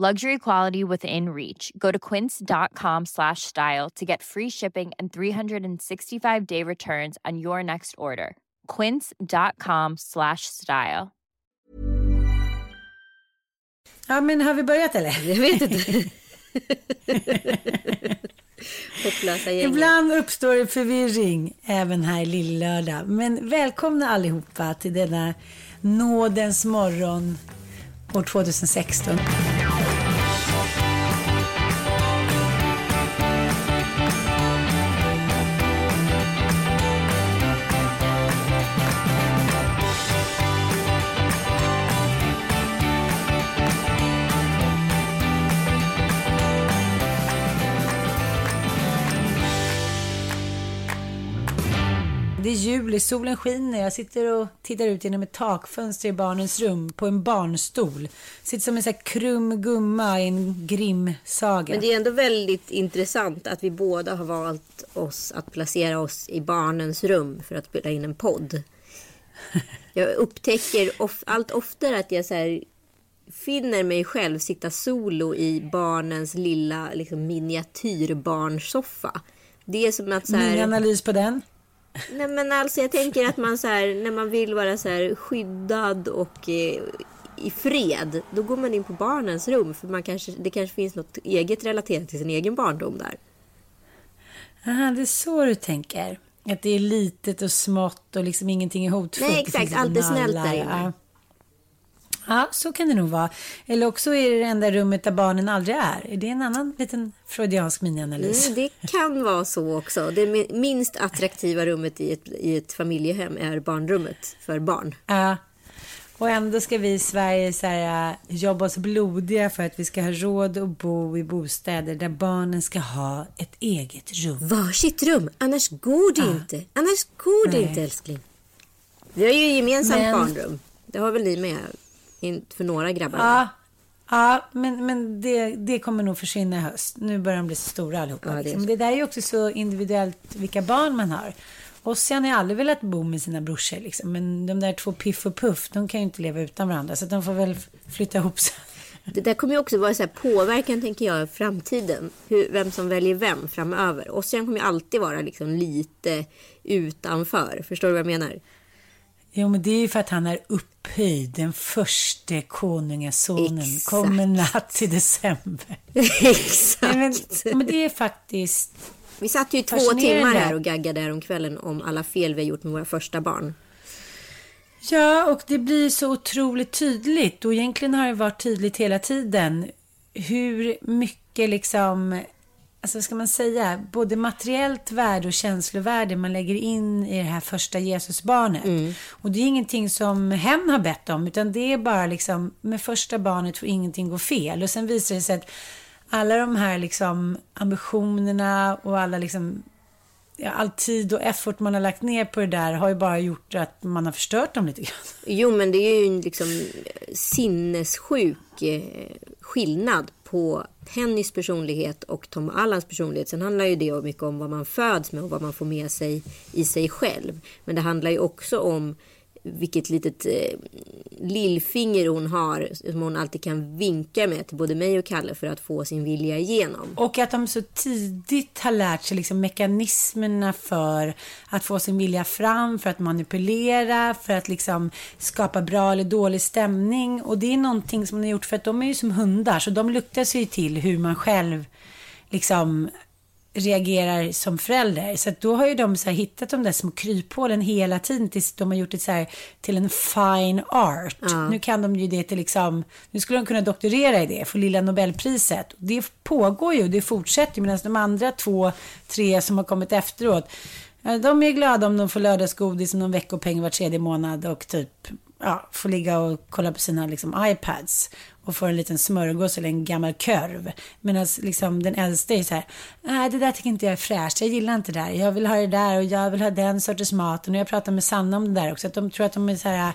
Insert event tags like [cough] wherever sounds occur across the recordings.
Luxury quality within reach. Go to quince.com slash style to get free shipping and 365 day returns on your next order. Quince.com slash style. Ja, men har vi börjat eller? Jag vet inte. [laughs] Hopplösa gänget. Ibland uppstår det förvirring även här i Lillördag. Men välkomna allihopa till denna nådens morgon år 2016. Solen skiner. Jag sitter och tittar ut genom ett takfönster i barnens rum på en barnstol. Sitter som en här krum gumma i en grimsaga. Men det är ändå väldigt intressant att vi båda har valt oss att placera oss i barnens rum för att spela in en podd. [laughs] Jag upptäcker of, allt oftare att jag så här, finner mig själv sitta solo i barnens lilla liksom, miniatyrbarnsoffa. Det är som att så här, Min analys på den? Nej men alltså jag tänker att man så här, när man vill vara så skyddad och eh, i fred. Då går man in på barnens rum. För man kanske, det kanske finns något eget relaterat till sin egen barndom där. Aha, det är så du tänker. Att det är litet och smått och liksom ingenting är hotfullt. Nej, exakt. finns Allt är snällt där inne. Ja. ja, så kan det nog vara. Eller också är det det enda rummet där barnen aldrig är. Är det en annan liten freudiansk minianalys? Mm, det kan vara så också. Det mi- minst attraktiva rummet i ett, i ett familjehem är barnrummet för barn. Ja. Och ändå ska vi i Sverige så här, äh, jobba oss blodiga för att vi ska ha råd att bo i bostäder där barnen ska ha ett eget rum. Varsitt rum, annars går det inte. Annars går det Nej. inte älskling. Vi har ju gemensamt Men- barnrum. Det har väl ni med? För några grabbar. Ja, ja men, men det, det kommer nog försvinna i höst. Nu börjar de bli så stora allihopa. Ja, det är liksom. det där är ju också så individuellt vilka barn man har. Ossian har aldrig velat bo med sina brorsor. Liksom. Men de där två Piff och Puff, de kan ju inte leva utan varandra. Så de får väl flytta ihop sig. [laughs] Det där kommer ju också vara så påverkan, tänker jag, i framtiden. Hur, vem som väljer vem framöver. Ossian kommer ju alltid vara liksom lite utanför. Förstår du vad jag menar? Jo, men det är ju för att han är upphöjd, den första konungasonen. Kommer natt till december. [laughs] Exakt. Nej, men, men det är faktiskt... Vi satt ju i två timmar här och gaggade här om kvällen om alla fel vi har gjort med våra första barn. Ja, och det blir så otroligt tydligt. Och egentligen har det varit tydligt hela tiden hur mycket liksom, alltså ska man säga, både materiellt värde och känslovärde man lägger in i det här första Jesusbarnet. Och det är ingenting som hen har bett om, utan det är bara liksom, med första barnet får ingenting gå fel. Och sen visar det sig att alla de här liksom ambitionerna och alla liksom ja, all tid och effort man har lagt ner på det där har ju bara gjort att man har förstört dem lite grann. Jo, men det är ju en liksom sinnessjuk eh, skillnad på Pennys personlighet och Tom Allans personlighet. Sen handlar ju det mycket om vad man föds med och vad man får med sig i sig själv. Men det handlar ju också om vilket litet eh, lillfinger hon har som hon alltid kan vinka med till både mig och Kalle för att få sin vilja igenom. Och att de så tidigt har lärt sig liksom mekanismerna för att få sin vilja fram, för att manipulera, för att liksom skapa bra eller dålig stämning. Och det är någonting som de har gjort för att de är ju som hundar, så de luktar sig till hur man själv liksom reagerar som förälder. Så då har ju de så hittat de där små kryphålen hela tiden tills de har gjort det så här till en fine art. Nu kan de ju det till liksom, nu skulle de kunna doktorera i det, få lilla Nobelpriset. Det pågår ju, det fortsätter medan de andra två, tre som har kommit efteråt, ja, de är glada om de får lördagsgodis och någon veckopeng var tredje månad och typ ja, får ligga och kolla på sina liksom, iPads och får en liten smörgås eller en gammal körv. Medan liksom, den äldsta är så här, nej det där tycker inte jag är fräscht, jag gillar inte det där, jag vill ha det där och jag vill ha den sortens mat. Och jag pratar med Sanna om det där också, att de tror att de är så här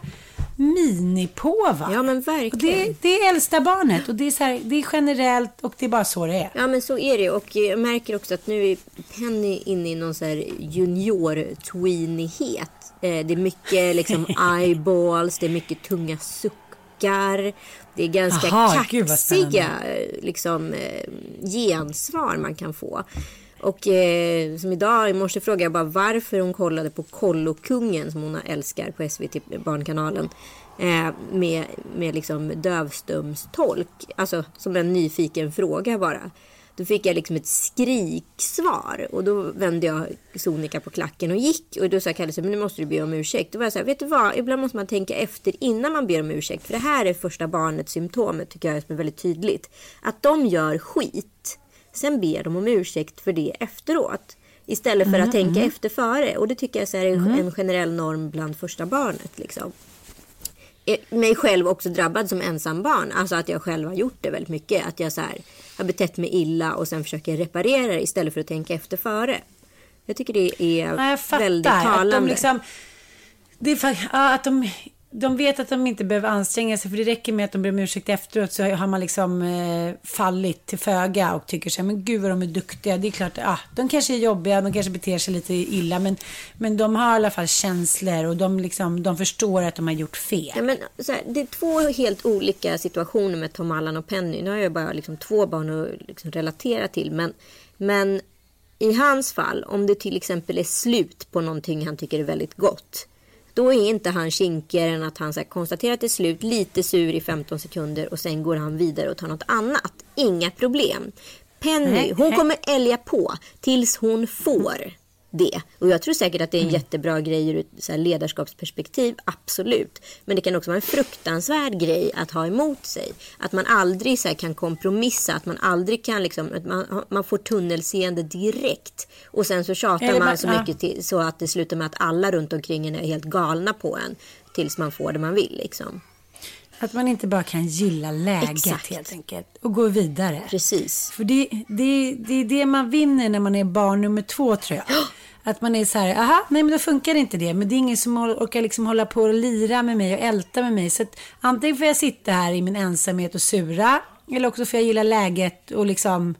minipåvar. Ja, men verkligen. Och det, det är äldsta barnet och det är, så här, det är generellt och det är bara så det är. Ja men så är det och jag märker också att nu är Penny inne i någon så här junior-tweenighet. Eh, Det är mycket liksom [laughs] eyeballs, det är mycket tunga suckar. Det är ganska Aha, kaxiga eh, liksom, eh, gensvar man kan få. Och eh, som idag i morse frågade jag bara varför hon kollade på Kollokungen som hon älskar på SVT Barnkanalen. Eh, med med liksom dövstumstolk. Alltså som en nyfiken fråga bara. Då fick jag liksom ett skriksvar. Och då vände jag sonika på klacken och gick. Och då sa Kalle så men nu måste du be om ursäkt. Då var jag så här, vet du vad? Ibland måste man tänka efter innan man ber om ursäkt. För det här är första barnets symptomet tycker jag som är väldigt tydligt. Att de gör skit. Sen ber de om ursäkt för det efteråt. Istället för att tänka efter före. Och det tycker jag så är en generell norm bland första barnet. Liksom mig själv också drabbad som ensambarn. Alltså att jag själv har gjort det väldigt mycket. Att jag så här, har betett mig illa och sen försöker reparera det istället för att tänka efter före. Jag tycker det är Ja, jag väldigt Att talande. de liksom, det är, ja, att de, de vet att de inte behöver anstränga sig. För det räcker med att de ber om ursäkt efteråt. Så har man liksom eh, fallit till föga. Och tycker så här, men gud vad de är duktiga. Det är klart, ah, de kanske är jobbiga. De kanske beter sig lite illa. Men, men de har i alla fall känslor. Och de, liksom, de förstår att de har gjort fel. Ja, men, så här, det är två helt olika situationer med Tom Allan och Penny. Nu har jag bara liksom, två barn att liksom, relatera till. Men, men i hans fall, om det till exempel är slut på någonting han tycker är väldigt gott. Då är inte han kinkigare än att han så här, konstaterar är slut, lite sur i 15 sekunder och sen går han vidare och tar något annat. Inga problem. Penny, hon kommer älga på tills hon får det. Och jag tror säkert att det är en jättebra grej ur ett ledarskapsperspektiv, absolut. Men det kan också vara en fruktansvärd grej att ha emot sig. Att man aldrig så kan kompromissa, att man aldrig kan liksom, att man, man får tunnelseende direkt. Och sen så tjatar Eller man bara- så ja. mycket till, så att det slutar med att alla runt omkring en är helt galna på en. Tills man får det man vill liksom. Att man inte bara kan gilla läget Exakt. helt enkelt. Och gå vidare. Precis. För det, det, det är det man vinner när man är barn nummer två tror jag. [gasps] Att man är så här, aha, nej men då funkar inte det. Men det är ingen som or- orkar liksom hålla på och lira med mig och älta med mig. Så att antingen får jag sitta här i min ensamhet och sura. Eller också får jag gilla läget och liksom,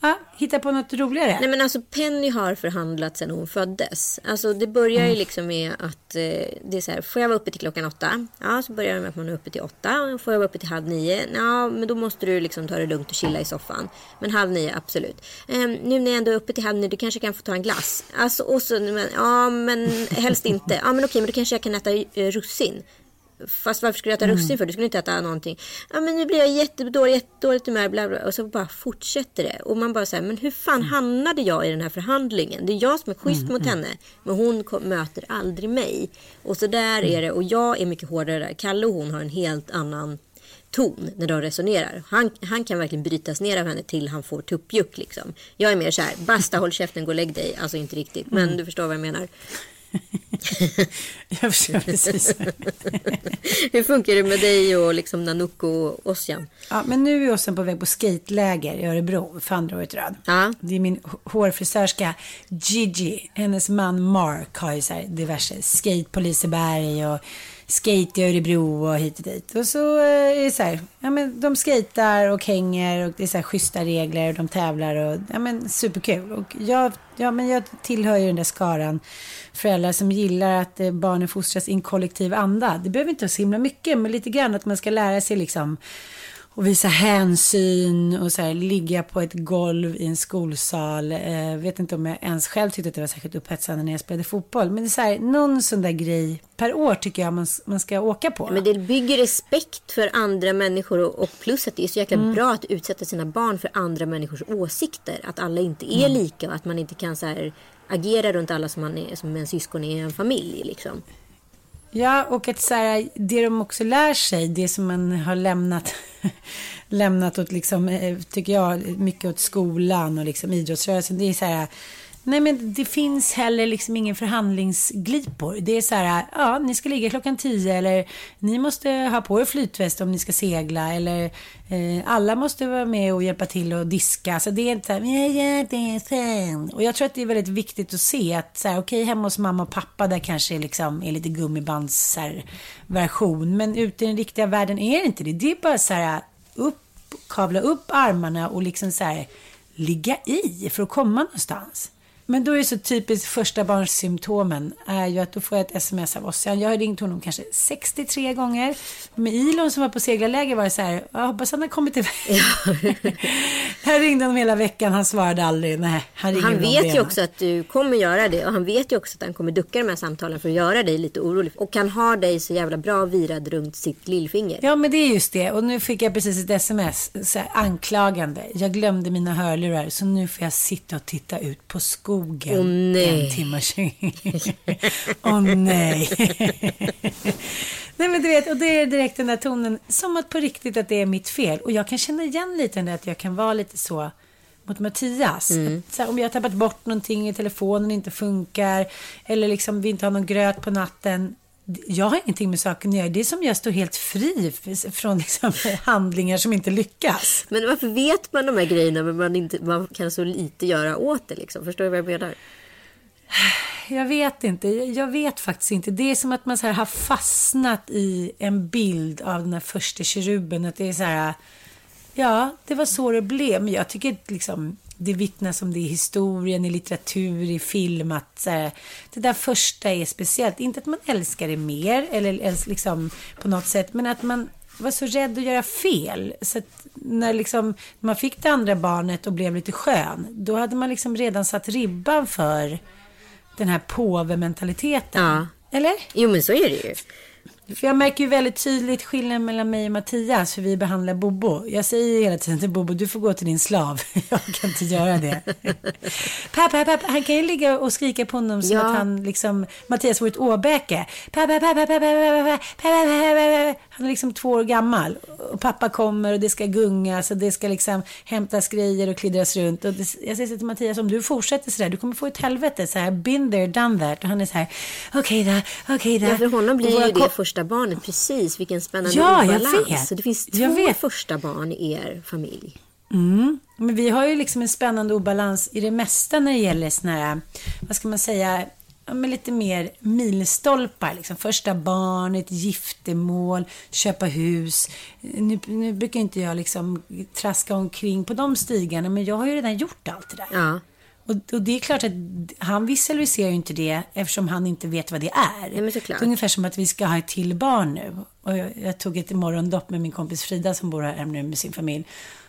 ja, hitta på något roligare. Nej men alltså Penny har förhandlat sedan hon föddes. Alltså det börjar Mm. ju liksom med att eh, det är så här, får jag vara uppe till klockan åtta? Ja, så börjar det med att man är uppe till åtta. Får jag vara uppe till halv nio? Ja, men då måste du liksom ta det lugnt och chilla i soffan. Men halv nio, absolut. Ehm, nu när jag ändå är uppe till halv nio, du kanske kan få ta en glass. Alltså, och så, men, ja, men helst inte. Ja, men okej, men då kanske jag kan äta eh, russin. Fast varför skulle jag äta Mm. russin för? Du skulle inte äta någonting. Ja men nu blir jag jättedålig, jättedåligt humör, bla bla. Och så bara fortsätter det. Och man bara säger, men hur fan Mm. hamnade jag i den här förhandlingen? Det är jag som är schysst mot henne. Men hon kom, möter aldrig mig. Och så där Mm. är det. Och jag är mycket hårdare där. Kalle och hon har en helt annan ton när de resonerar. Han, han kan verkligen brytas ner av henne till han får tuppjuck liksom. Jag är mer så här, basta [laughs] håll käften, gå och lägg dig. Alltså inte riktigt, men Mm. du förstår vad jag menar. [laughs] [laughs] Jag förstår precis. [laughs] Hur funkar det med dig och liksom Nanook och Ossian? Ja, men nu är Åsen på väg på skateläger i Örebro för andra året rad. Ja. Det är min hårfrisörska Gigi. Hennes man Mark har ju så här diverse skate på Liseberg och skate i Örebro och hit och dit. Och så eh, är det så här, ja men de skatar och hänger och det är så här schyssta regler och de tävlar och ja men superkul. Och jag, ja men jag tillhör ju den där skaran föräldrar som gillar att eh, barnen fostras i en kollektiv anda. Det behöver inte vara så himla mycket, men lite grann att man ska lära sig liksom och visa hänsyn och så här, ligga på ett golv i en skolsal. Eh, vet inte om jag ens själv tyckte att det var särskilt upphetsande när jag spelade fotboll. Men det är så här, någon sån där grej per år tycker jag man, man ska åka på. Men det bygger respekt för andra människor och, och plus att det är så jäkla mm. bra att utsätta sina barn för andra människors åsikter. Att alla inte är mm. lika och att man inte kan så här, agera runt alla som, man är, som en syskon i en familj. Liksom. Ja, och att så här, det de också lär sig, det som man har lämnat, [laughs] lämnat åt, liksom, eh, tycker jag, mycket åt skolan och liksom idrottsrörelsen, det är så här, Nej, men det finns heller liksom ingen förhandlingsglipor. Det är så här, ja, ni ska ligga klockan tio eller ni måste ha på er flytväst om ni ska segla eller eh, alla måste vara med och hjälpa till och diska. Så det är inte så här, jag gör det sen. Och jag tror att det är väldigt viktigt att se att så här, okej, okay, hemma hos mamma och pappa där kanske liksom är lite gummibands här, version. Men ute i den riktiga världen är det inte det. Det är bara så här, upp, kavla upp armarna och liksom så här, ligga i för att komma någonstans. Men då är det så typiskt första barnsymptomen är ju att då får jag ett sms av Ossian. Jag har ringt honom kanske 63 gånger. Med Ilon som var på seglarläger var det så här, jag hoppas han har kommit iväg. Jag [laughs] ringde honom hela veckan, han svarade aldrig. Nej, han han vet ju också att du kommer göra det och han vet ju också att han kommer ducka de här samtalen för att göra dig lite orolig. Och han har dig så jävla bra virad runt sitt lillfinger. Ja, men det är just det. Och nu fick jag precis ett sms, så här, anklagande. Jag glömde mina hörlurar, så nu får jag sitta och titta ut på skogen skogen. Åh nej. En timme Åh oh, nej. nej men du vet, och det är direkt den där tonen. Som att på riktigt att det är mitt fel. Och jag kan känna igen lite det att jag kan vara lite så mot Mattias. Mm. Så här, om jag har tappat bort någonting i telefonen inte funkar. Eller liksom vi inte har någon gröt på natten jag har ingenting med saken att göra. Det är som jag står helt fri från liksom [laughs] handlingar som inte lyckas. Men varför vet man de här grejerna men man, inte, man kan så lite göra åt det? Liksom? Förstår du vad jag menar? [sighs] Jag vet inte. Jag vet faktiskt inte. Det är som att man så har fastnat i en bild av den här första keruben. Att det är så här, ja, det var så det blev. Men jag tycker liksom, det vittnas om det i historien, i litteratur, i film. Att här, det där första är speciellt. Inte att man älskar det mer, eller liksom på något sätt, men att man var så rädd att göra fel. Så att när liksom, man fick det andra barnet och blev lite skön, då hade man liksom redan satt ribban för den här påvementaliteten. Ja. Eller? Jo, men så är det ju. För jag märker ju väldigt tydligt skillnaden mellan mig och Mattias, hur vi behandlar Bobo. Jag säger hela tiden till Bobo, du får gå till din slav. Jag kan inte göra det. pappa, pappa, han kan ju ligga och skrika på honom som ja. att han liksom, Mattias vore ett åbäke. Pappa, pappa, pappa, pappa, pappa, Han är liksom två år gammal. Och pappa kommer och det ska gungas och det ska liksom hämtas grejer och klidras runt. Och det, jag säger till Mattias, om du fortsätter sådär, du kommer få ett helvete. Så här, been there, done that. Och han är så här, okej okay, då, okej okay, då. Ja, för honom blir ju det första barnet. Precis, vilken spännande ja, obalans. Jag vet. Så det finns två första barn i er familj. Mm. Men vi har ju liksom en spännande obalans i det mesta när det gäller såna här, vad ska man säga, ja, men lite mer milstolpar. Liksom. Första barnet, giftermål, köpa hus. Nu, nu brukar inte jag liksom traska omkring på de stigarna, men jag har ju redan gjort allt det där. Ja. Och, och, det är klart att han visualiserar ju inte det eftersom han inte vet vad det är. Ja. Det är ungefär som att vi ska ha ett till barn nu. Och jag, jag tog ett morgondopp med min kompis Frida som bor här nu med sin familj.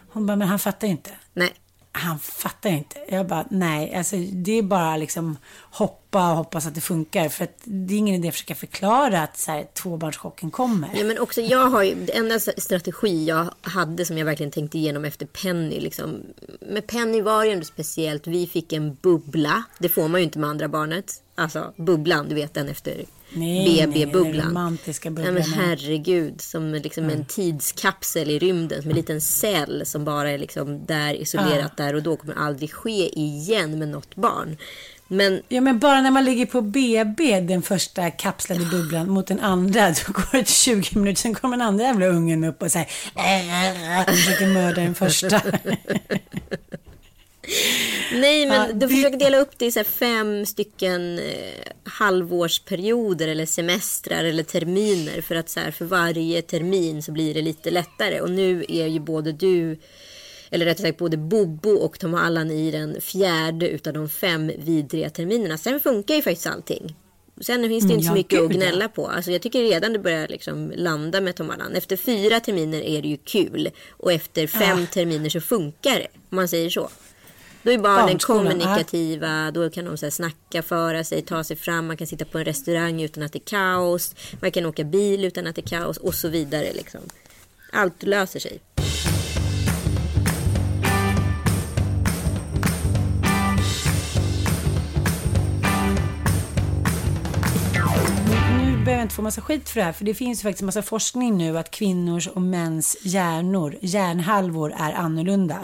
Hon bara, men han fattar inte. Nej han fattar inte. Jag bara, nej, alltså det är bara liksom hoppa och hoppas att det funkar. För att det är ingen idé att försöka förklara att så här, tvåbarnschocken kommer. Nej, men också jag har ju, det enda strategi jag hade som jag verkligen tänkte igenom efter Penny. Liksom, med Penny var det ändå speciellt. Vi fick en bubbla. Det får man ju inte med andra barnet. Alltså bubblan, du vet den efter BB-bubblan. Ja, men herregud, som liksom mm. en tidskapsel i rymden, som en liten cell som bara är liksom där isolerat ja. där och då kommer aldrig ske igen med något barn. Men, ja, men bara när man ligger på BB, den första kapslade bubblan, mot den andra, då går det 20 minuter, sen kommer den andra jävla ungen upp och säger äh, försöker mörda den första. [laughs] Nej, men ja, du försöker dela upp det i så fem stycken eh, halvårsperioder eller semestrar eller terminer. För att så här, för varje termin så blir det lite lättare. Och nu är ju både du, eller rättare sagt både Bobo och Tom Allan i den fjärde utav de fem vidriga terminerna. Sen funkar ju faktiskt allting. Sen finns det Mm, inte så mycket att gnälla på. Alltså jag tycker redan det börjar liksom landa med Tom Allan. Efter fyra terminer är det ju kul. Och efter fem terminer så funkar det. Om man säger så. Då är barnen kommunikativa, då kan de så här snacka, föra sig, ta sig fram. Man kan sitta på en restaurang utan att det är kaos. Man kan åka bil utan att det är kaos och så vidare. Liksom. Allt löser sig. Inte få massa skit för det här, för det finns ju faktiskt massa forskning nu att kvinnors och mäns hjärnor, hjärnhalvor är annorlunda.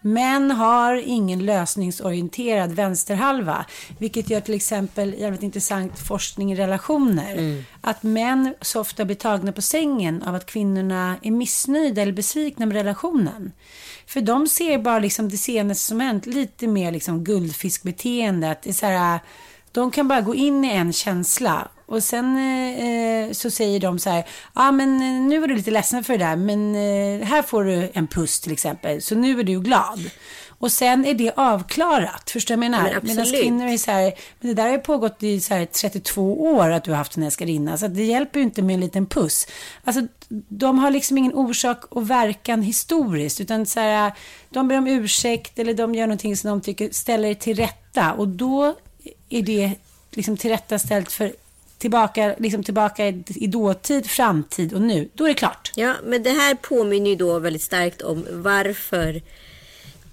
Män har ingen lösningsorienterad vänsterhalva, vilket gör till exempel jävligt intressant forskning i relationer. Att män så ofta blir tagna på sängen av att kvinnorna är missnöjda eller besvikna med relationen. För de ser bara liksom det senaste som hänt, lite mer liksom guldfiskbeteende, att det är så här de kan bara gå in i en känsla och sen eh, så säger de så här, ja ah, men eh, nu var du lite ledsen för det där, men eh, här får du en puss till exempel, så nu är du glad. Och sen är det avklarat, förstår du vad jag Men menar? absolut. Medan kvinnor är så här, men det där har ju pågått i så här 32 år att du har haft en älskarinna, så det hjälper ju inte med en liten puss. Alltså, de har liksom ingen orsak och verkan historiskt, utan så här, de ber om ursäkt eller de gör någonting som de tycker ställer till rätta och då är det liksom tillrättaställt för tillbaka, liksom tillbaka i, dåtid, framtid och nu. Då är det klart. Ja, men det här påminner ju då väldigt starkt om varför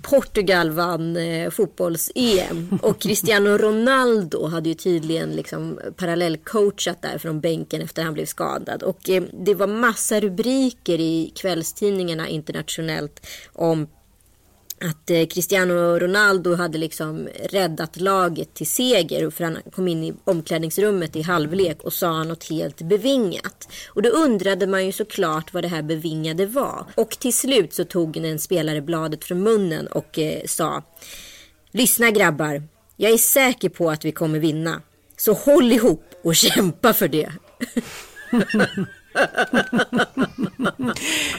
Portugal vann eh, fotbolls-EM och Cristiano [laughs] Ronaldo hade ju tydligen liksom parallellcoachat där från bänken efter han blev skadad och eh, det var massa rubriker i kvällstidningarna internationellt om att eh, Cristiano Ronaldo hade liksom räddat laget till seger för han kom in i omklädningsrummet i halvlek och sa något helt bevingat. Och då undrade man ju såklart vad det här bevingade var. Och till slut så tog en spelare bladet från munnen och eh, sa Lyssna grabbar, jag är säker på att vi kommer vinna. Så håll ihop och [laughs] kämpa för det. [laughs]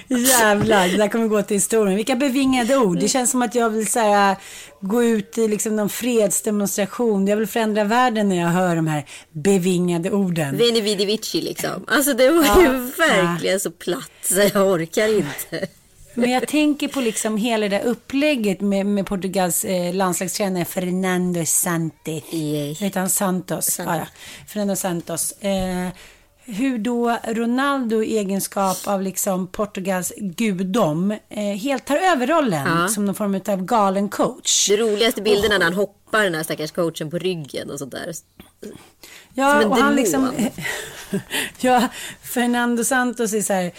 Jävlar, det där kommer gå till historien. Vilka bevingade ord. Det känns som att jag vill så här, gå ut i liksom någon fredsdemonstration. Jag vill förändra världen när jag hör de här bevingade orden. Veni vidi vici liksom. Alltså det var Ja, ju verkligen så platt så jag orkar inte. Men jag tänker på liksom hela det där upplägget med, med Portugals eh, landslagstränare Fernando Santos. Yay. Heter han Santos? Santos. Ja, ja. Fernando Santos. Eh, hur då Ronaldo i egenskap av liksom Portugals gudom eh, helt tar över rollen Ja. som någon form av galen coach. Det roligaste bilden är när han hoppar den här stackars coachen på ryggen och sådär. Ja, Som en och han liksom... [laughs] ja, Fernando Santos är så här...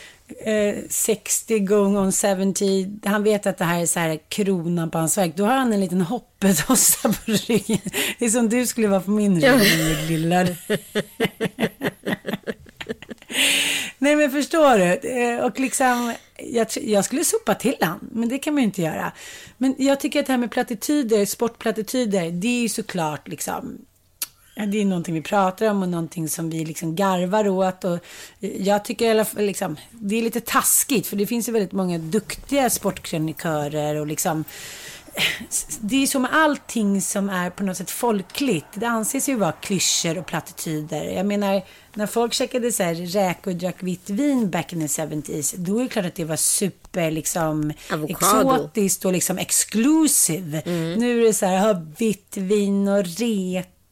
Eh, 60 going on 70. Han vet att det här är så här kronan på hans verk. Då har han en liten hoppetossa på ryggen. Det är som du skulle vara på min rygg, min lilla. [laughs] Nej men förstår du? Eh, och liksom, jag, jag skulle sopa till han, men det kan man ju inte göra. Men jag tycker att det här med plattityder, sportplattityder, det är ju såklart liksom, det är någonting vi pratar om och någonting som vi liksom garvar åt. Och jag tycker i alla fall liksom, det är lite taskigt, för det finns ju väldigt många duktiga sportkrönikörer och liksom, det är som allting som är på något sätt folkligt. Det anses ju vara klyschor och plattityder. Jag menar, när folk käkade så här räkor och drack vitt vin back in the 70s, då är det klart att det var super liksom exotiskt och liksom exclusive. Nu är det så här, ha vitt vin och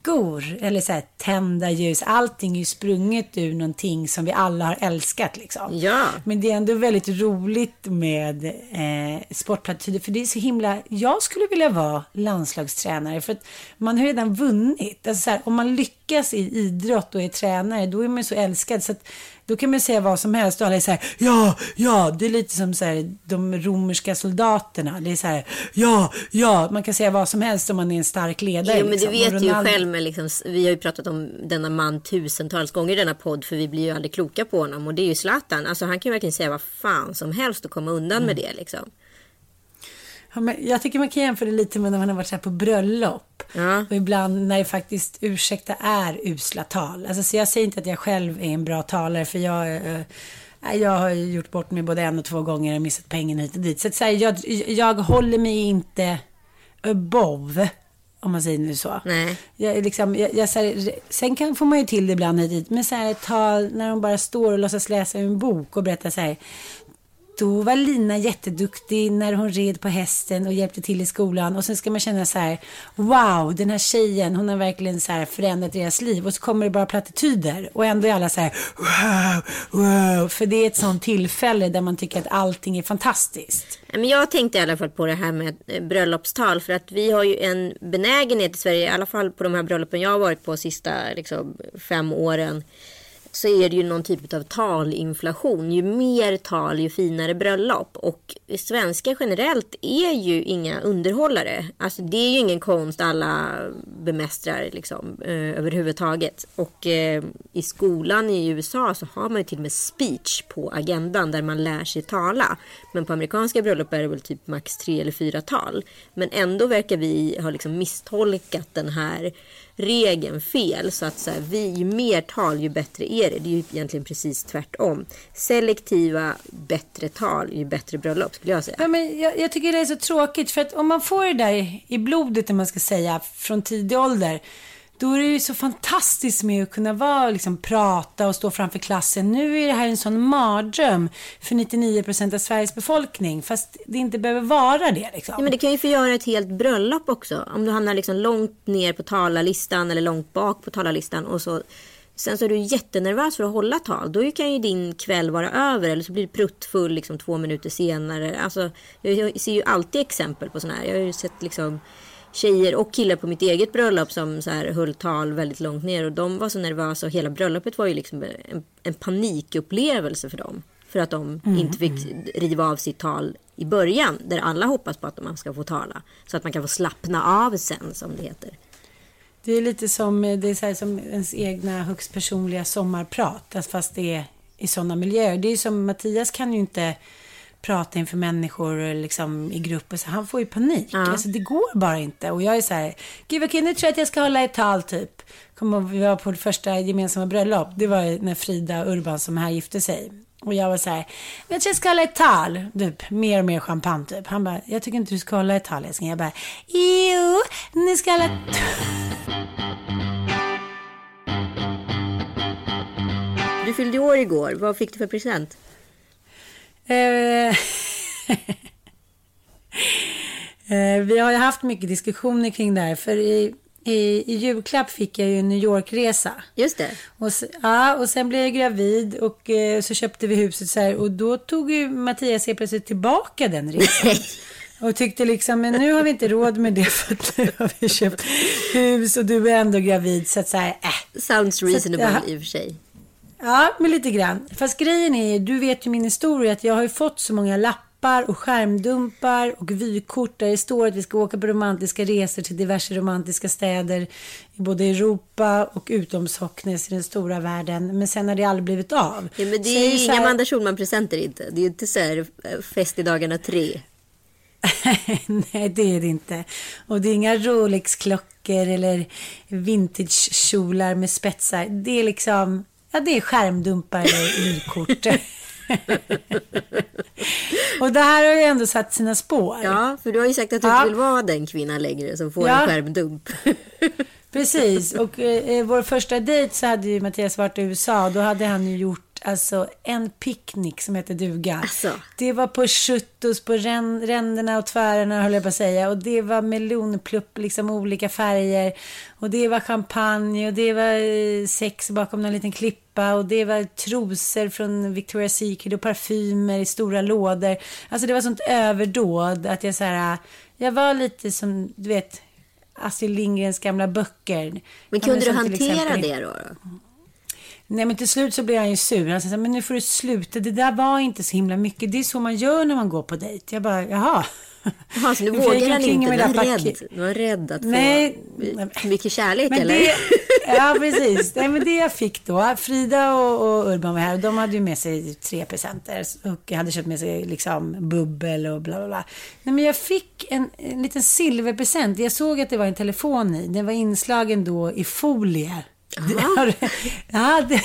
rekor. Eller så här, tända ljus. Allting är ju sprunget ur någonting som vi alla har älskat liksom. Ja. Men det är ändå väldigt roligt med eh, sportplattityder. För det är så himla... Jag skulle vilja vara landslagstränare. För att man har redan vunnit. Alltså så här, om man lyckas i idrott och är tränare, då är man så älskad. Så att, då kan man säga vad som helst och alla är så här, ja, ja, det är lite som så här, de romerska soldaterna. Det är så här, ja, ja, man kan säga vad som helst om man är en stark ledare. Jo, men du liksom. vet Och ju själv, med liksom, vi har ju pratat om denna man tusentals gånger i denna podd för vi blir ju aldrig kloka på honom och det är ju Zlatan. Alltså han kan ju verkligen säga vad fan som helst och komma undan med det liksom. Jag tycker man kan jämföra det lite med när man har varit så på bröllop. Ja. Och ibland när det faktiskt, ursäkta, är usla tal. Alltså, så jag säger inte att jag själv är en bra talare, för jag, eh, nej, jag har gjort bort mig både en och två gånger och missat pengarna hit och dit. Så, att, så här, jag, jag håller mig inte above Om man säger nu så. Nej. Jag, liksom, jag, jag, så här, sen kan, får man ju till det ibland hit dit. Men så här tal när de bara står och låtsas läsa en bok och berättar så här. Då var Lina jätteduktig när hon red på hästen och hjälpte till i skolan. Och sen ska man känna så här, wow, den här tjejen, hon har verkligen så här förändrat deras liv. Och så kommer det bara plattityder. Och ändå är alla så här, wow, wow. För det är ett sånt tillfälle där man tycker att allting är fantastiskt. Men jag tänkte i alla fall på det här med eh, bröllopstal. För att vi har ju en benägenhet i Sverige, i alla fall på de här bröllopen jag har varit på sista liksom, fem åren så är det ju någon typ av talinflation. Ju mer tal, ju finare bröllop. Och svenskar generellt är ju inga underhållare. Alltså det är ju ingen konst alla bemästrar liksom, eh, överhuvudtaget. Och eh, i skolan i USA så har man ju till och med speech på agendan där man lär sig tala. Men på amerikanska bröllop är det väl typ max tre eller fyra tal. Men ändå verkar vi ha liksom misstolkat den här regeln fel. Så att så här, vi, ju mer tal ju bättre är det. Det är ju egentligen precis tvärtom. Selektiva bättre tal ju bättre bröllop skulle jag säga. Ja, men jag, jag tycker det är så tråkigt för att om man får det där i blodet, när man ska säga, från tidig ålder. Då är det ju så fantastiskt med att kunna vara, liksom, prata och stå framför klassen. Nu är det här en sån mardröm för 99 procent av Sveriges befolkning. Fast det inte behöver vara det. Liksom. Ja, men det kan ju förgöra ett helt bröllop också. Om du hamnar liksom långt ner på talarlistan eller långt bak på talarlistan. Och så, sen så är du jättenervös för att hålla tal. Då kan ju din kväll vara över. Eller så blir du pruttfull liksom, två minuter senare. Alltså, jag ser ju alltid exempel på sådana här. Jag har ju sett liksom tjejer och killar på mitt eget bröllop som så här höll tal väldigt långt ner och de var så nervösa och hela bröllopet var ju liksom en, en panikupplevelse för dem. För att de mm, inte fick riva av sitt tal i början där alla hoppas på att man ska få tala. Så att man kan få slappna av sen som det heter. Det är lite som, det är så som ens egna högst personliga sommarprat. Fast det är i sådana miljöer. Det är som Mattias kan ju inte prata inför människor liksom, i grupper. Så han får ju panik. Ja. Alltså, det går bara inte. Och jag är så här, gud vad kul, nu tror jag att jag ska hålla ett tal typ. Kommer vi var på det första gemensamma bröllop. Det var när Frida Urban som här gifte sig. Och jag var så här, jag tror jag ska hålla ett tal. Typ, mer och mer champagne typ. Han bara, jag tycker inte du ska hålla ett tal älskling. Jag bara, jo, ni ska hålla ett Du fyllde år igår. Vad fick du för present? Eh, [laughs] eh, vi har ju haft mycket diskussioner kring det här. För i, i, i julklapp fick jag ju en New York-resa. Just det. Och, ja, och sen blev jag gravid och eh, så köpte vi huset så här. Och då tog ju Mattias helt plötsligt tillbaka den resan. Och tyckte liksom, men nu har vi inte råd med det [laughs] för att nu har vi köpt hus och du är ändå gravid. Så att så här, äh. Sounds reasonable att, i och för sig. Ja, men lite grann. Fast grejen är, du vet ju min historia, att jag har ju fått så många lappar och skärmdumpar och vykort där det står att vi ska åka på romantiska resor till diverse romantiska städer i både Europa och utom Socknes i den stora världen. Men sen har det aldrig blivit av. Ja, men det är ju inga här... Amanda Schulman-presenter inte. Det är ju inte så här eh, fest i dagarna tre. [laughs] Nej, det är det inte. Och det är inga Rolex-klockor eller vintage-kjolar med spetsar. Det är liksom Ja, det är skärmdumpar eller vykort. [laughs] och det här har ju ändå satt sina spår. Ja, för du har ju sagt att du ja. inte vill vara den kvinnan längre som får ja. en skärmdump. Precis, och eh, vår första dejt så hade ju Mattias varit i USA och då hade han ju gjort alltså en picknick som heter duga. Alltså. Det var på Schuttos, på ränderna och tvärerna höll jag på att säga. Och det var melonplupp, liksom olika färger. Och det var champagne och det var eh, sex bakom någon liten klippa. Och det var trosor från Victoria's Secret och parfymer i stora lådor. Alltså det var sånt överdåd att jag så här, jag var lite som, du vet, Astrid Lindgrens gamla böcker. Men kunde du hantera det då? Nej men till slut så blev han ju sur. Han sa men nu får du sluta. Det där var inte så himla mycket. Det är så man gör när man går på dejt. Jag bara, jaha. Jaha, så nu vågar han inte. Du var rädd. Du var rädd att Nej, få mycket kärlek eller? Det, [laughs] ja, precis. Nej, men det jag fick då. Frida och, och Urban var här. Och de hade ju med sig tre presenter. Och hade köpt med sig liksom bubbel och bla bla bla. Nej, men jag fick en, en liten silverpresent. Jag såg att det var en telefon i. Den var inslagen då i folie. Ja, det,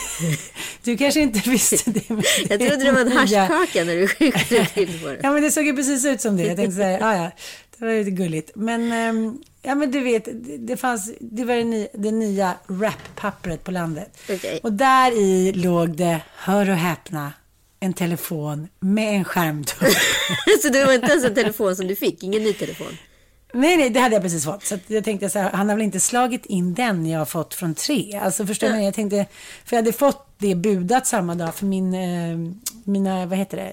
du kanske inte visste det. det jag trodde det var en haschkaka när du skickade till på det. Ja, men det såg ju precis ut som det. Jag tänkte så här, ja, ja. Det var lite gulligt. Men, ehm, ja men du vet, det, fanns, det var det, ny, det nya rap-pappret på landet. Okej. Och där i låg det, hör och häpna, en telefon med en skärmdump. [laughs] så det var inte ens en telefon som du fick? Ingen ny telefon? Nej, nej, det hade jag precis fått. Så att jag tänkte så här, han har väl inte slagit in den jag har fått från tre. Alltså förstår du? Jag tänkte, för jag hade fått det budat samma dag för min, eh, mina, vad heter det?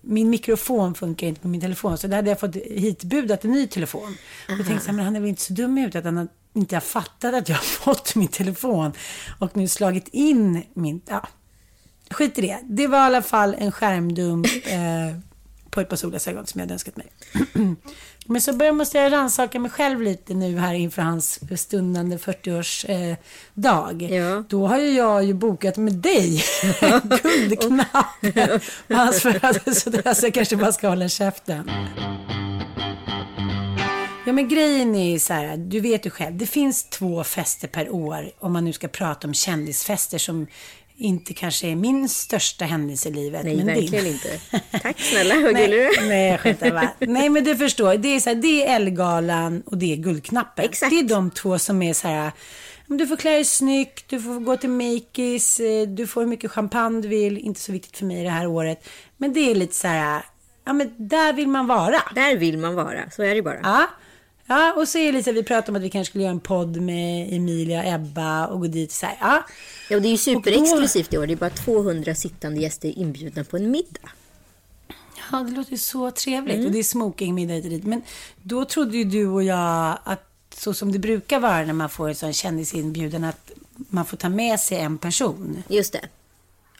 Min mikrofon funkar inte på min telefon, så där hade jag fått hitbudat en ny telefon. Och jag tänkte så här, men han är väl inte så dum ut att han har inte har fattat att jag har [laughs] fått min telefon och nu slagit in min, ja, skit i det. Det var i alla fall en skärmdump eh, på ett par solglasögon som jag hade önskat mig. [clears throat] Men så börjar måste jag rannsaka mig själv lite nu här inför hans stundande 40-årsdag. Eh. Ja. Då har ju jag ju bokat med dig [laughs] guldknapp på hans födelsedag så jag kanske bara ska hålla käften. Ja men grejen är ju så här, du vet ju själv, det finns två fester per år om man nu ska prata om kändisfester som inte kanske är min största händelse i livet. Nej, men verkligen din. inte. [laughs] Tack snälla, vad gullig du är. Nej, jag skämtar bara. Nej, men du förstår. Det är, så här, det är Ellegalan och det är Guldknappen. Exakt. Det är de två som är så här. Du får klä dig snyggt, du får gå till Makeis, eh, du får hur mycket champagne du vill. Inte så viktigt för mig det här året. Men det är lite så här, ja men där vill man vara. Där vill man vara, så är det bara. Ja. Ja, och så är det lite vi pratade om att vi kanske skulle göra en podd med Emilia och Ebba och gå dit så här. Ja, Ja, och det är ju Och superexklusivt i år. Det är bara 200 sittande gäster inbjudna på en middag. Ja, det låter ju så trevligt. Mm. Och det är smokingmiddag hit och dit. Men då trodde ju du och jag att så som det brukar vara när man får en sån kändisinbjudan att man får ta med sig en person. Just det.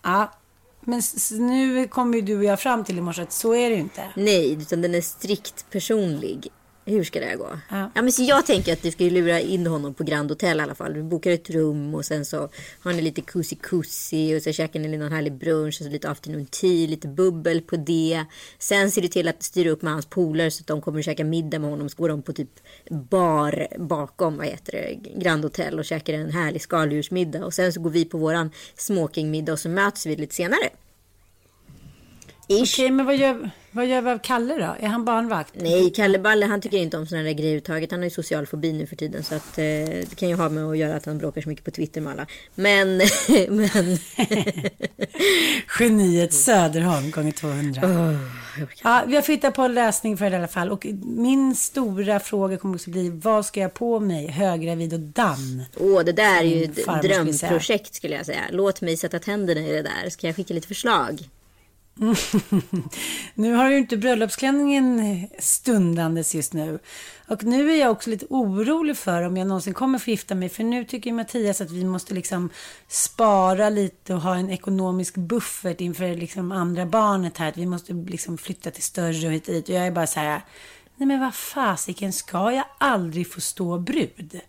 Ja, men nu kommer ju du och jag fram till i morse att så är det ju inte. Nej, utan den är strikt personlig. Hur ska det här gå? Ja. Ja. men så jag tänker att vi ska lura in honom på Grand Hotel i alla fall. Vi bokar ett rum och sen så har ni lite kussi-kussi och så käkar ni någon härlig brunch och så lite afternoon tea, lite bubbel på det. Sen ser du till att styra upp med hans polare så att de kommer att käka middag med honom. Så går de på typ bar bakom, vad heter det, Grand Hotel och käkar en härlig skaldjursmiddag. Och sen så går vi på våran smokingmiddag och så möts vi lite senare. Ish. Okej, men vad gör, vad gör vi av Kalle då? Är han barnvakt? Nej, Kalle Balle han tycker inte om sådana där grejer överhuvudtaget. Han har ju social fobi nu för tiden. Så att, eh, det kan ju ha med att göra att han bråkar så mycket på Twitter med alla. Men, [laughs] men [laughs] Geniet Söderholm gånger 200. Ja, vi har flyttat på läsning för det i alla fall. Och min stora fråga kommer också bli, vad ska jag på mig? Höggravid och damm. åh, det där är ju ett drömprojekt skulle jag säga. Låt mig sätta tänderna i det där. Ska jag skicka lite förslag? [laughs] nu har ju inte bröllopsklänningen stundandes just nu. Och nu är jag också lite orolig för om jag någonsin kommer få gifta mig. För nu tycker Mattias att vi måste liksom spara lite och ha en ekonomisk buffert inför liksom andra barnet här. Att vi måste liksom flytta till större och hit och dit. Och jag är bara så här, nej men vad fasiken, ska jag aldrig få stå brud?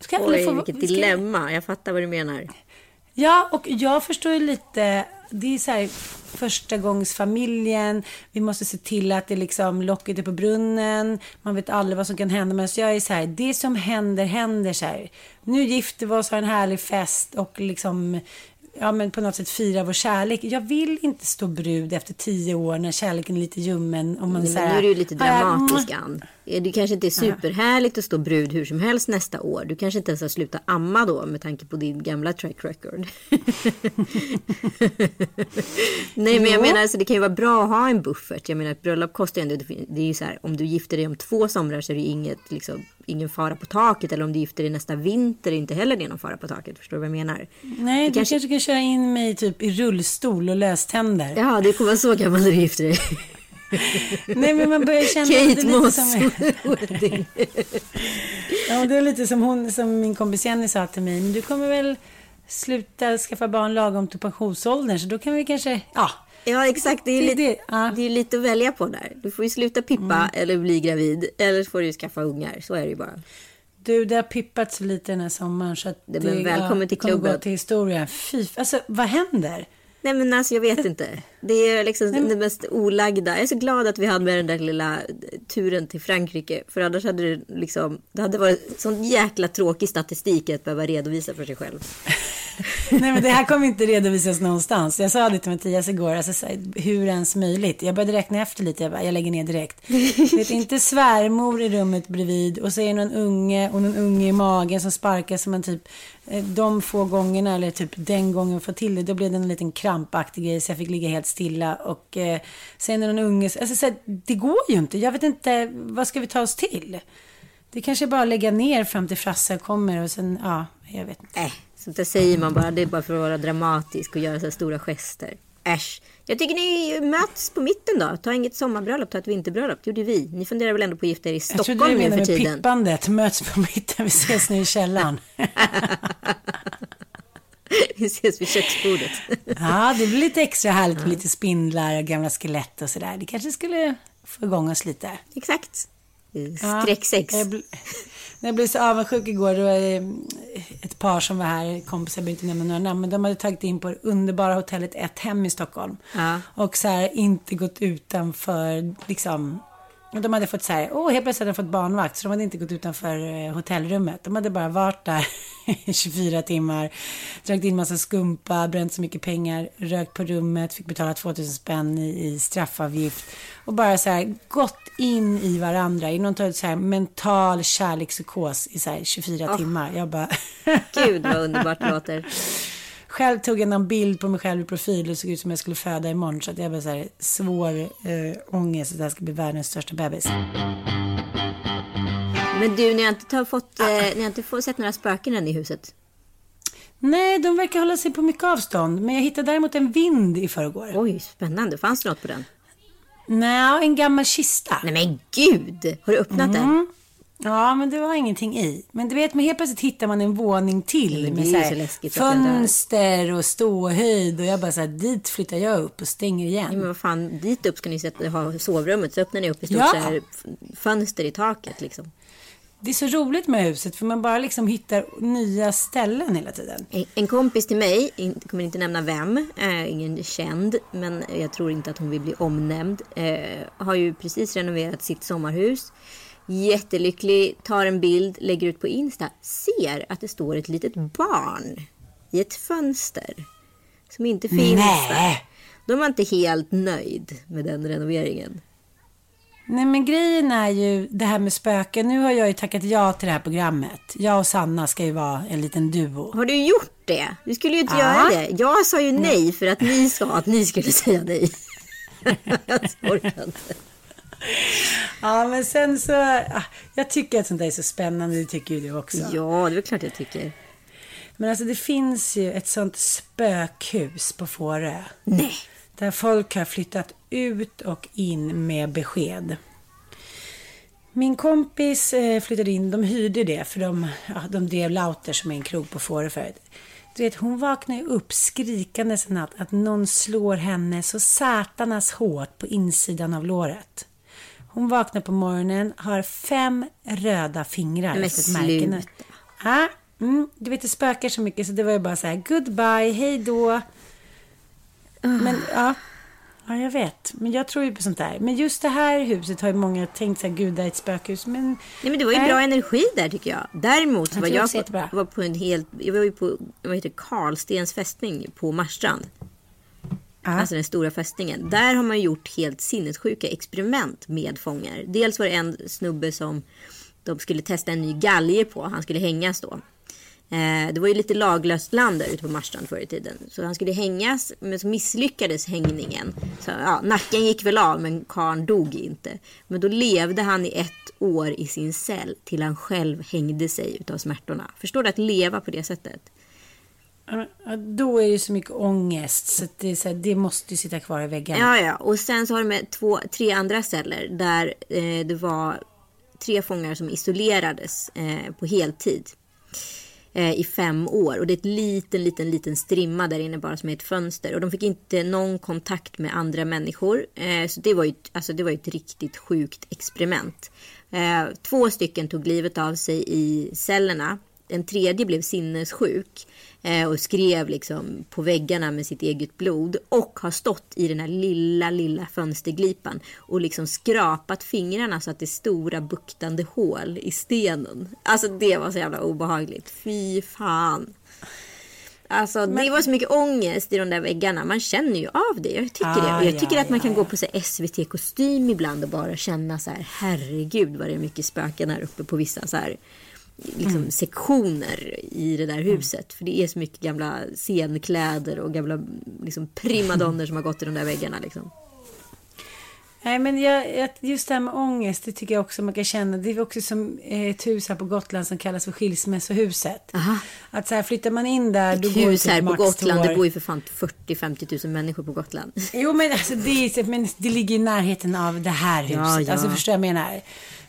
Ska jag Oj, få- vilket ska jag- dilemma. Jag fattar vad du menar. Ja, och jag förstår ju lite, det är så här första gångs familjen, vi måste se till att det liksom locket är på brunnen, man vet aldrig vad som kan hända, men så jag är så här, det som händer, händer så här. Nu gifter vi oss, har en härlig fest och liksom, ja men på något sätt fira vår kärlek. Jag vill inte stå brud efter tio år när kärleken är lite ljummen. Om man Nej, men nu är du lite "Ah, ja, dramatisk, mm." Ann. Det kanske inte är superhärligt att stå brud hur som helst nästa år. Du kanske inte ens har slutat amma då med tanke på din gamla track record. [laughs] Nej, men jag menar, alltså, det kan ju vara bra att ha en buffert. Jag menar, ett bröllop kostar ju ändå, det är ju så här, om du gifter dig om två somrar så är det ju inget, liksom, ingen fara på taket. Eller om du gifter dig nästa vinter är inte heller det någon fara på taket. Förstår du vad jag menar? Nej, du kanske- kanske kan köra in mig typ i rullstol och löständer. Ja, det kommer vara så gammal när du gifter dig. Nej, men man börjar känna Kate lite Moss som... Ja, det är lite som hon, som min kompis Jenny sa till mig. Men du kommer väl sluta skaffa barn lagom till pensionsåldern. Så då kan vi kanske, ja. Ja exakt, det är, Det- lite, det- ja. det är lite att välja på där. Du får ju sluta pippa eller bli gravid. Eller så får du skaffa ungar, så är det ju bara. Du, det har pippat så lite den här sommaren. Så att Det- men välkommen till kommer klubben. gå till historien. Fy, alltså vad händer? Nej men alltså jag vet inte. Det är liksom det mest olagda. Jag är så glad att vi hade med den där lilla turen till Frankrike. För annars hade det liksom, det hade varit sån jäkla tråkig statistik att behöva redovisa för sig själv. [laughs] Nej men det här kommer inte redovisas någonstans. Jag sa det till Mattias igår, alltså, hur ens möjligt. Jag började räkna efter lite, jag, bara, jag lägger ner direkt. [laughs] vet, inte svärmor i rummet bredvid och så är det någon unge och någon unge i magen som sparkar som en typ, eh, de få gångerna eller typ den gången får till det, då blev det en liten krampaktig grej så jag fick ligga helt stilla och eh, sen är någon unge, alltså så här, det går ju inte. Jag vet inte, vad ska vi ta oss till? Det kanske är bara att lägga ner fram till Frasse kommer och sen, ja, jag vet inte. Äh, sånt där säger man bara. Det är bara för att vara dramatisk och göra så här stora gester. Äsch. Jag tycker ni möts på mitten då. Ta inget sommarbröllop, ta ett vinterbröllop. Det gjorde vi. Ni funderar väl ändå på att gifta er i Jag Stockholm trodde du nu menade för med tiden? pippandet, möts på mitten, vi ses nu i källaren. [laughs] [laughs] vi ses vid köksbordet. [laughs] Ja, det blir lite extra härligt med lite spindlar och gamla skelett och sådär. Det kanske skulle få igång oss lite. Exakt. Ja, Skräcksex. Jag, bl- när [laughs] jag blev så avundsjuk igår, det var eh, ett par som var här, kompisar, jag behöver inte nämna några namn, men de hade tagit in på det underbara hotellet Ett Hem i Stockholm. Ja. Och så här inte gått utanför, liksom, de hade fått så här, åh, helt plötsligt hade de fått barnvakt, så de hade inte gått utanför eh, hotellrummet. De hade bara varit där [laughs] i 24 timmar, dragit in massa skumpa, bränt så mycket pengar, rökt på rummet, fick betala 2000 spänn i, i straffavgift. Och bara så här, gått in i varandra i någon typ så här mental kärlekspsykos i så här 24 timmar. Jag bara... Gud vad [laughs] underbart det låter. Själv tog jag någon bild på mig själv i profil och såg ut som jag skulle föda imorgon. Så att jag bara så här svår eh, ångest att det här ska bli världens största bebis. Men du, ni har inte, fått, eh, ni har inte fått, sett några spöken än i huset? Nej, de verkar hålla sig på mycket avstånd. Men jag hittade däremot en vind i förrgår. Oj, spännande. Fanns det något på den? Nej, en gammal kista. Nej men gud! Har du öppnat den? Ja, men det var ingenting i. Men du vet, men helt plötsligt hittar man en våning till. Med så här så läskigt fönster och ståhöjd. Och jag bara så här, dit flyttar jag upp och stänger igen. Nej, men vad fan, dit upp ska ni sätta, ha sovrummet. Så öppnar ni upp i stort Ja. så här fönster i taket liksom. Det är så roligt med huset för man bara liksom hittar nya ställen hela tiden. En, kompis till mig, in, kommer inte nämna vem, eh, ingen känd, men jag tror inte att hon vill bli omnämnd, eh, har ju precis renoverat sitt sommarhus. Jättelycklig, tar en bild, lägger ut på Insta, ser att det står ett litet barn i ett fönster som inte finns där. Nej. De var inte helt nöjd med den renoveringen. Nej men grejen är ju det här med spöken. Nu har jag ju tackat ja till det här programmet. Jag och Sanna ska ju vara en liten duo. Har du gjort det? Du skulle ju inte Ja. göra det. Jag sa ju nej för att ni sa att ni skulle [laughs] säga nej. [laughs] jag orkar inte. Ja men sen så, ah, jag tycker att sånt där är så spännande, det tycker ju du också. Ja, det är klart jag tycker. Men alltså det finns ju ett sånt spökhus på Fårö. Nej. Där folk har flyttat ut och in med besked. Min kompis eh, flyttade in, de hyrde det för de, ja, de drev Lauter som är en krog på Fårö förut. Du vet, hon vaknade upp skrikandes en natt att någon slår henne så satanas hårt på insidan av låret. Hon vaknar på morgonen, har fem röda fingrar Men sluta. Ja, mm, du vet det spökar så mycket så det var ju bara så här goodbye, hej då. Men ja, ja, jag vet. Men jag tror ju på sånt där. Men just det här huset har ju många tänkt så här, gud det är ett spökhus. Men Nej, men det var ju Nej. bra energi där tycker jag. Däremot Jag var jag på, var på en helt, jag var ju på, vad heter Karlstens fästning på Marstrand. Ah. Alltså den stora fästningen. Där har man gjort helt sinnessjuka experiment med fångar. Dels var det en snubbe som de skulle testa en ny galge på. Han skulle hängas då. Eh, det var ju lite laglöst land där ute på Marstrand förr i tiden. Så han skulle hängas, men så misslyckades hängningen. Så, ja, nacken gick väl av, men karln dog inte. Men då levde han i ett år i sin cell till han själv hängde sig utav smärtorna. Förstår du att leva på det sättet? Då är det så mycket ångest så, att det, är så här, det måste ju sitta kvar i väggarna. Ja, ja. Och sen så har de med två, tre andra celler där eh, det var tre fångar som isolerades eh, på heltid eh, i fem år. Och det är ett liten, liten, liten strimma där inne bara som är ett fönster. Och de fick inte någon kontakt med andra människor. Eh, så det var, ju, ett- alltså, det var ju ett riktigt sjukt experiment. Eh, två stycken tog livet av sig i cellerna. En tredje blev sinnessjuk och skrev liksom på väggarna med sitt eget blod och har stått i den här lilla, lilla fönsterglipan och liksom skrapat fingrarna så att det är stora buktande hål i stenen. Alltså det var så jävla obehagligt. Fy fan. Alltså det var så mycket ångest i de där väggarna. Man känner ju av det. Jag tycker Ah, det. Jag ja, tycker att man ja, kan ja. gå på SVT-kostym ibland och bara känna så här. Herregud vad det är mycket spöken här uppe på vissa så här. Liksom Mm. sektioner i det där huset. För det är så mycket gamla scenkläder och gamla liksom, primadonner som har gått i de där väggarna. Liksom. Nej, men jag, just det här med ångest, det tycker jag också man kan känna. Det är också som eh, ett hus här på Gotland som kallas för skilsmässohuset. Aha. Att så här, flyttar man in där, då Ett går det hus här på Gotland. Det bor ju för fan 40-50 000 människor på Gotland. Jo, men, alltså, det, är, men det ligger i närheten av det här huset. Ja, ja. Alltså, förstår jag menar?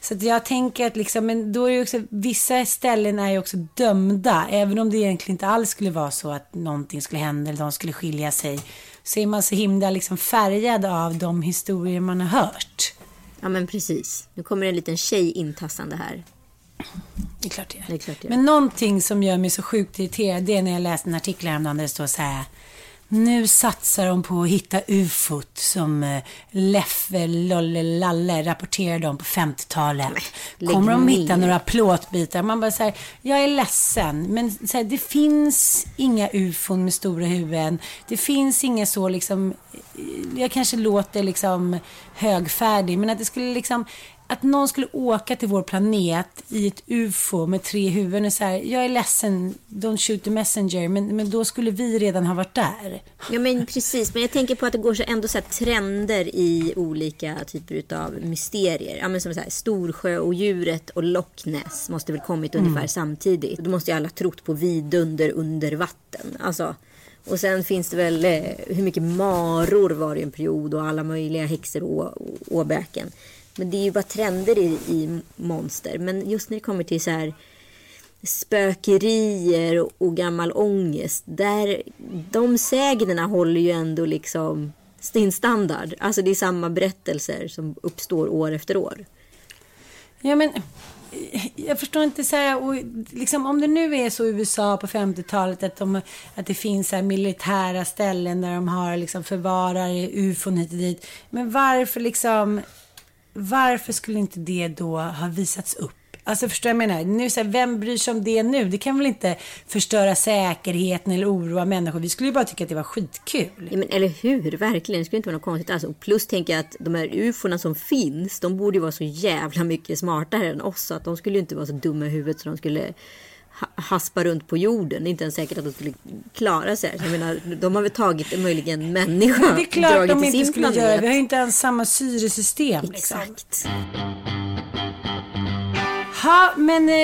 Så jag tänker att liksom, men då är det också, vissa ställen är ju också dömda. Även om det egentligen inte alls skulle vara så att någonting skulle hända eller de skulle skilja sig. Så är man så himla liksom färgad av de historier man har hört. Ja men precis. Nu kommer en liten tjej intassande här. Det är klart det är. Det är klart det är. Men någonting som gör mig så sjukt irriterad, det är när jag läste en artikel häromdagen där det står så här. Nu satsar de på att hitta ufot som eh, Leffe Lolle Lalle rapporterade om på 50-talet. lägg Kommer de hitta några plåtbitar? Man bara säger, jag är ledsen, men så här, det finns inga ufon med stora huvuden. Det finns inga så liksom, jag kanske låter liksom högfärdig, men att det skulle liksom att någon skulle åka till vår planet i ett UFO med tre huvuden och så här, jag är ledsen, don't shoot the messenger, men, men då skulle vi redan ha varit där. Ja men precis, men jag tänker på att det går så ändå så här trender i olika typer av mysterier. Ja men som så här, Storsjö och djuret och Loch Ness måste väl kommit ungefär samtidigt. Då måste ju alla trott på vidunder under vatten. Alltså, och sen finns det väl eh, hur mycket maror var det en period och alla möjliga häxor och åbäken. Men det är ju bara trender i, i monster. Men just när det kommer till så här spökerier och, och gammal ångest. Där, de sägnerna håller ju ändå liksom sin standard. Alltså det är samma berättelser som uppstår år efter år. Ja, men jag förstår inte så här, och liksom, om det nu är så i USA på 50-talet att, de, att det finns så här militära ställen där de har liksom förvarar ufon hit och dit. Men varför liksom, varför skulle inte det då ha visats upp? Alltså förstår jag jag menar? Nu, så här, vem bryr sig om det nu? Det kan väl inte förstöra säkerheten eller oroa människor? Vi skulle ju bara tycka att det var skitkul. Ja, men eller hur, verkligen. Det skulle inte vara något konstigt alls. Och plus tänker jag att de här ufona som finns, de borde ju vara så jävla mycket smartare än oss. Så att de skulle ju inte vara så dumma i huvudet så de skulle haspa runt på jorden. Det är inte ens säkert att de skulle klara sig. Jag menar, de har väl tagit en möjligen människa Det är klart de inte skulle planet. göra. Vi har ju inte ens samma syresystem. Liksom. Ha, men eh,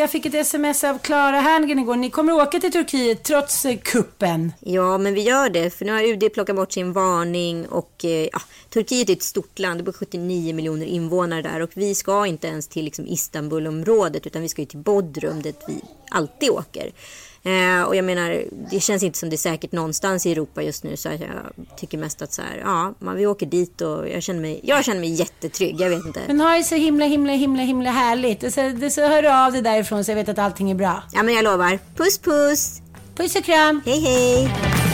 jag fick ett sms av Klara Herngren igår. Ni kommer åka till Turkiet trots eh, kuppen. Ja, men vi gör det. För nu har UD plockat bort sin varning. Och eh, ja, Turkiet är ett stort land. Det bor 79 miljoner invånare där. Och vi ska inte ens till liksom, Istanbulområdet. Utan vi ska ju till Bodrum dit vi alltid åker. Eh, och jag menar, det känns inte som det är säkert någonstans i Europa just nu. Så jag tycker mest att så här, ja, man, vi åker dit och jag känner mig, jag känner mig jättetrygg. Jag vet inte. Men ha det så himla, himla, himla, himla härligt. Och så, det, så hör du av dig därifrån så jag vet att allting är bra. Ja, men jag lovar. Puss, puss. Puss och kram! Hej, hej.